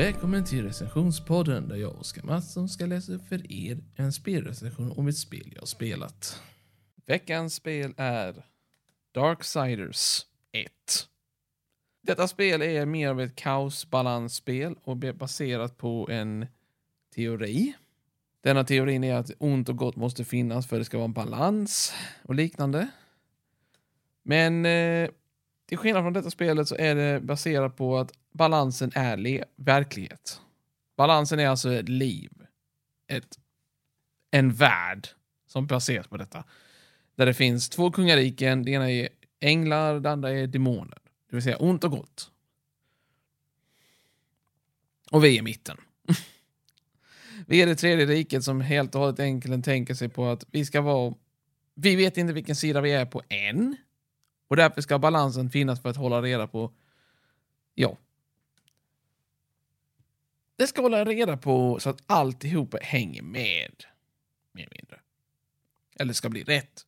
Välkommen till recensionspodden där jag, Oskar Mattsson, ska läsa upp för er en spelrecension om ett spel jag spelat. Veckans spel är Darksiders 1. Detta spel är mer av ett kaosbalansspel och är baserat på en teori. Denna teorin är att ont och gott måste finnas för att det ska vara en balans och liknande. Men eh, till skillnad från detta spelet så är det baserat på att balansen är verklighet. Balansen är alltså ett liv. Ett, en värld som baseras på detta. Där det finns två kungariken. Det ena är änglar, det andra är demoner. Det vill säga ont och gott. Och vi är i mitten. vi är det tredje riket som helt och hållet enkelt tänker sig på att vi ska vara... Vi vet inte vilken sida vi är på än. Och därför ska balansen finnas för att hålla reda på... Ja. Det ska hålla reda på så att alltihopa hänger med. Mer eller mindre. Eller ska bli rätt.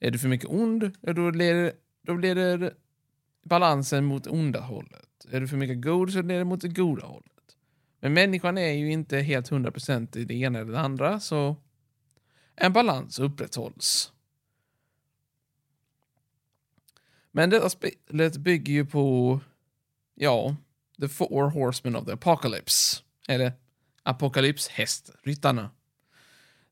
Är du för mycket ond, då leder, då leder balansen mot onda hållet. Är du för mycket god så leder det mot det goda hållet. Men människan är ju inte helt 100% i det ena eller det andra, så en balans upprätthålls. Men detta spelet bygger ju på, ja, The Four Horsemen of the Apocalypse. Eller Apokalypshästryttarna.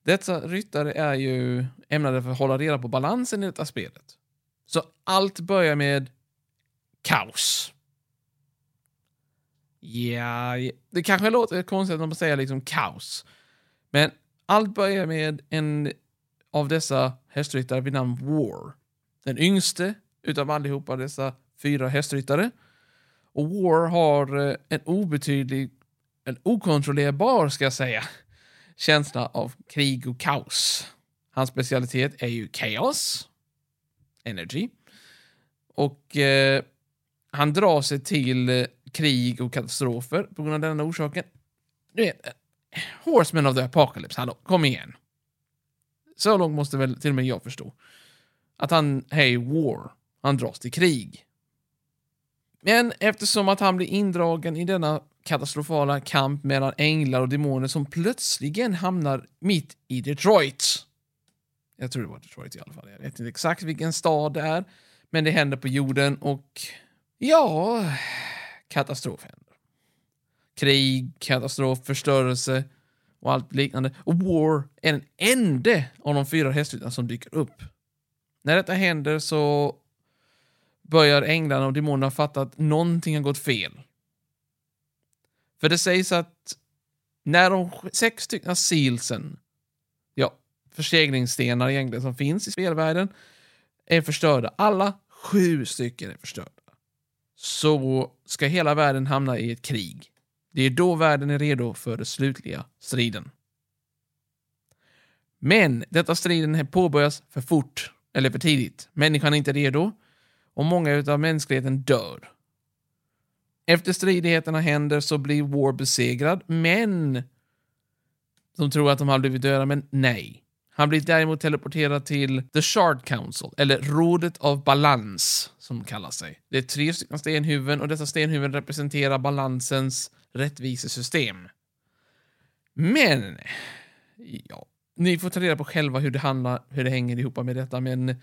Dessa ryttare är ju ämnade för att hålla reda på balansen i detta spelet. Så allt börjar med kaos. Ja, det kanske låter konstigt när man säger liksom kaos. Men allt börjar med en av dessa hästryttare vid namn War. Den yngste utav allihopa dessa fyra hästryttare. Och War har eh, en obetydlig, en okontrollerbar ska jag säga, känsla av krig och kaos. Hans specialitet är ju kaos. energy. Och eh, han drar sig till eh, krig och katastrofer på grund av denna orsaken. Du vet, eh, Horseman of the Apocalypse, hallå, kom igen. Så långt måste väl till och med jag förstå. Att han, hej, war. Han dras till krig. Men eftersom att han blir indragen i denna katastrofala kamp mellan änglar och demoner som plötsligen hamnar mitt i Detroit. Jag tror det var Detroit i alla fall. Jag vet inte exakt vilken stad det är. Men det händer på jorden och ja, katastrof händer. Krig, katastrof, förstörelse och allt liknande. Och War är den enda av de fyra hästryttarna som dyker upp. När detta händer så börjar änglarna och demonerna fatta att någonting har gått fel. För det sägs att när de sex stycken sealsen, ja, förseglingsstenar egentligen som finns i spelvärlden, är förstörda, alla sju stycken är förstörda, så ska hela världen hamna i ett krig. Det är då världen är redo för den slutliga striden. Men detta striden påbörjas för fort, eller för tidigt. Människan är inte redo och många av mänskligheten dör. Efter stridigheterna händer så blir War besegrad, men de tror att de har blivit döda, men nej. Han blir däremot teleporterad till The Shard Council, eller Rådet av Balans, som det kallar sig. Det är tre stycken stenhuvuden och dessa stenhuvuden representerar balansens rättvisesystem. Men, ja, ni får ta reda på själva hur det, handlar, hur det hänger ihop med detta, men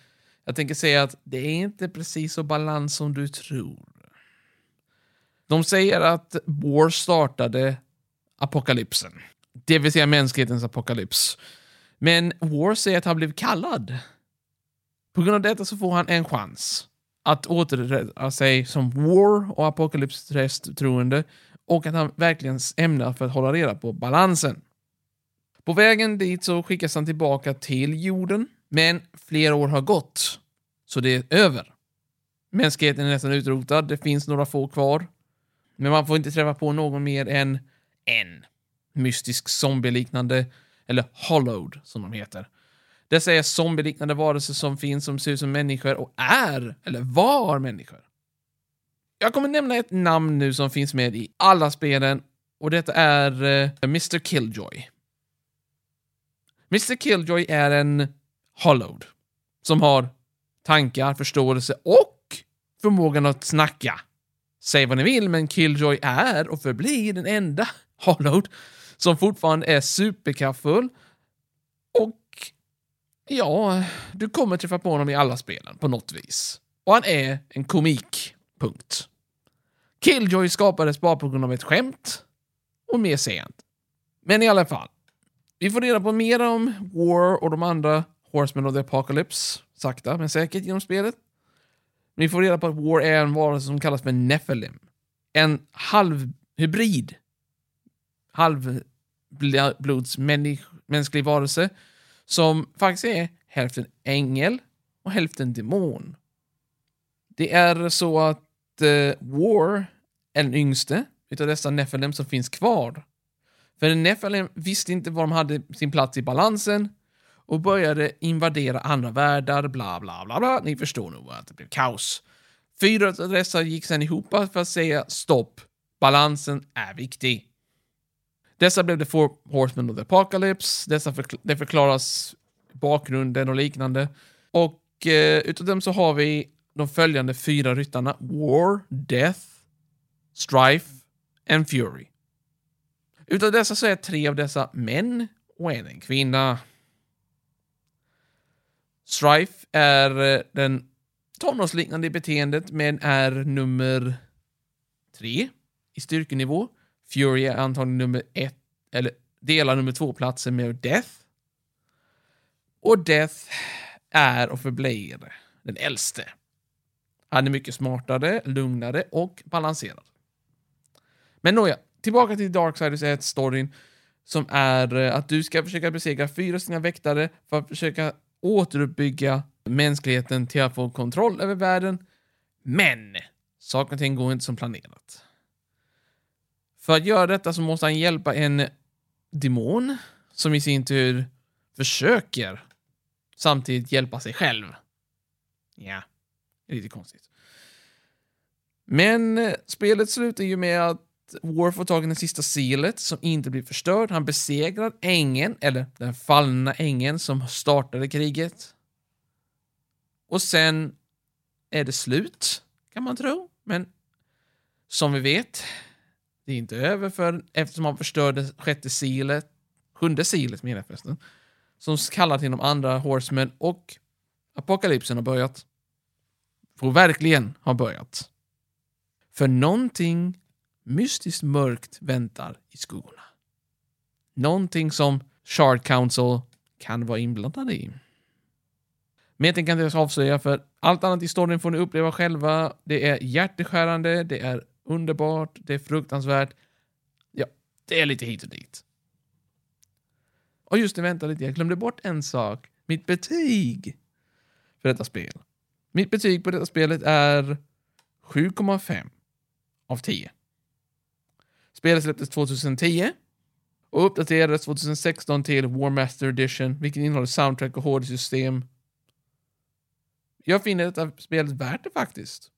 jag tänker säga att det är inte precis så balans som du tror. De säger att War startade apokalypsen. Det vill säga mänsklighetens apokalyps. Men War säger att han blev kallad. På grund av detta så får han en chans att återrätta sig som War och apokalyps-troende. och att han verkligen ämnar för att hålla reda på balansen. På vägen dit så skickas han tillbaka till jorden men flera år har gått, så det är över. Mänskligheten är nästan utrotad, det finns några få kvar. Men man får inte träffa på någon mer än en mystisk zombieliknande, eller hollowed som de heter. Dessa är zombieliknande varelser som finns som ser ut som människor och är, eller var människor. Jag kommer nämna ett namn nu som finns med i alla spelen och detta är eh, uh, Mr Killjoy. Mr Killjoy är en Hollowed. Som har tankar, förståelse och förmågan att snacka. Säg vad ni vill, men Killjoy är och förblir den enda Hollowed som fortfarande är superkraftfull. Och ja, du kommer träffa på honom i alla spelen på något vis. Och han är en komik. Punkt. Killjoy skapades bara på grund av ett skämt och mer sent. Men i alla fall, vi får reda på mer om War och de andra Horsemen of the Apocalypse, sakta men säkert genom spelet. Vi får reda på att War är en varelse som kallas för Nephilim. En halvhybrid, halvblodsmänsklig varelse som faktiskt är hälften ängel och hälften demon. Det är så att uh, War är den yngste utav dessa Nephilim som finns kvar. För Nephilim visste inte var de hade sin plats i balansen och började invadera andra världar, bla bla bla bla. Ni förstår nog att det blev kaos. Fyra av dessa gick sedan ihop för att säga stopp, balansen är viktig. Dessa blev The Four Horsemen of the Apocalypse, dessa förkl det förklaras bakgrunden och liknande. Och eh, utav dem så har vi de följande fyra ryttarna War, Death, Strife and Fury. Utav dessa så är tre av dessa män och en en kvinna. Strife är eh, den tonårsliknande i beteendet men är nummer tre i styrkenivå. Fury är antagligen nummer ett, eller delar nummer två platsen med Death. Och Death är och förblir den äldste. Han är mycket smartare, lugnare och balanserad. Men nåja, tillbaka till Darksiders 1-storyn som är eh, att du ska försöka besegra fyra sina väktare för att försöka återuppbygga mänskligheten till att få kontroll över världen. Men saker och ting går inte som planerat. För att göra detta så måste han hjälpa en demon som i sin tur försöker samtidigt hjälpa sig själv. Ja, lite konstigt. Men eh, spelet slutar ju med att War får tag i det sista selet som inte blir förstörd. Han besegrar ängen, eller den fallna ängen som startade kriget. Och sen är det slut, kan man tro. Men som vi vet, det är inte över för eftersom han förstörde sjätte silet, sjunde silet menar jag förresten, som kallar till de andra Horsemen och apokalypsen har börjat. Får verkligen ha börjat. För någonting mystiskt mörkt väntar i skuggorna. Någonting som Shard Council kan vara inblandad i. Men jag tänker inte avslöja, för allt annat i storyn får ni uppleva själva. Det är hjärteskärande, det är underbart, det är fruktansvärt. Ja, det är lite hit och dit. Och just det, vänta lite, jag glömde bort en sak. Mitt betyg för detta spel. Mitt betyg på detta spelet är 7,5 av 10. Spelet släpptes 2010 och uppdaterades 2016 till War Master Edition, vilket innehåller soundtrack och HD-system. Jag finner detta spelet värt det faktiskt.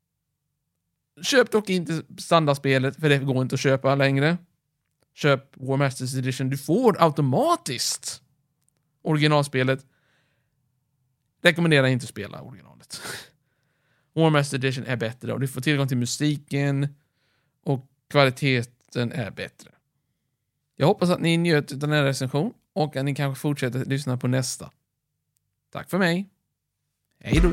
Köp dock inte standardspelet, för det går inte att köpa längre. Köp War Masters Edition. Du får automatiskt originalspelet. Rekommenderar inte att spela originalet. War Master Edition är bättre och du får tillgång till musiken och kvalitet. Den är bättre. Jag hoppas att ni njöt av den här recension och att ni kanske fortsätter lyssna på nästa. Tack för mig. Hej då!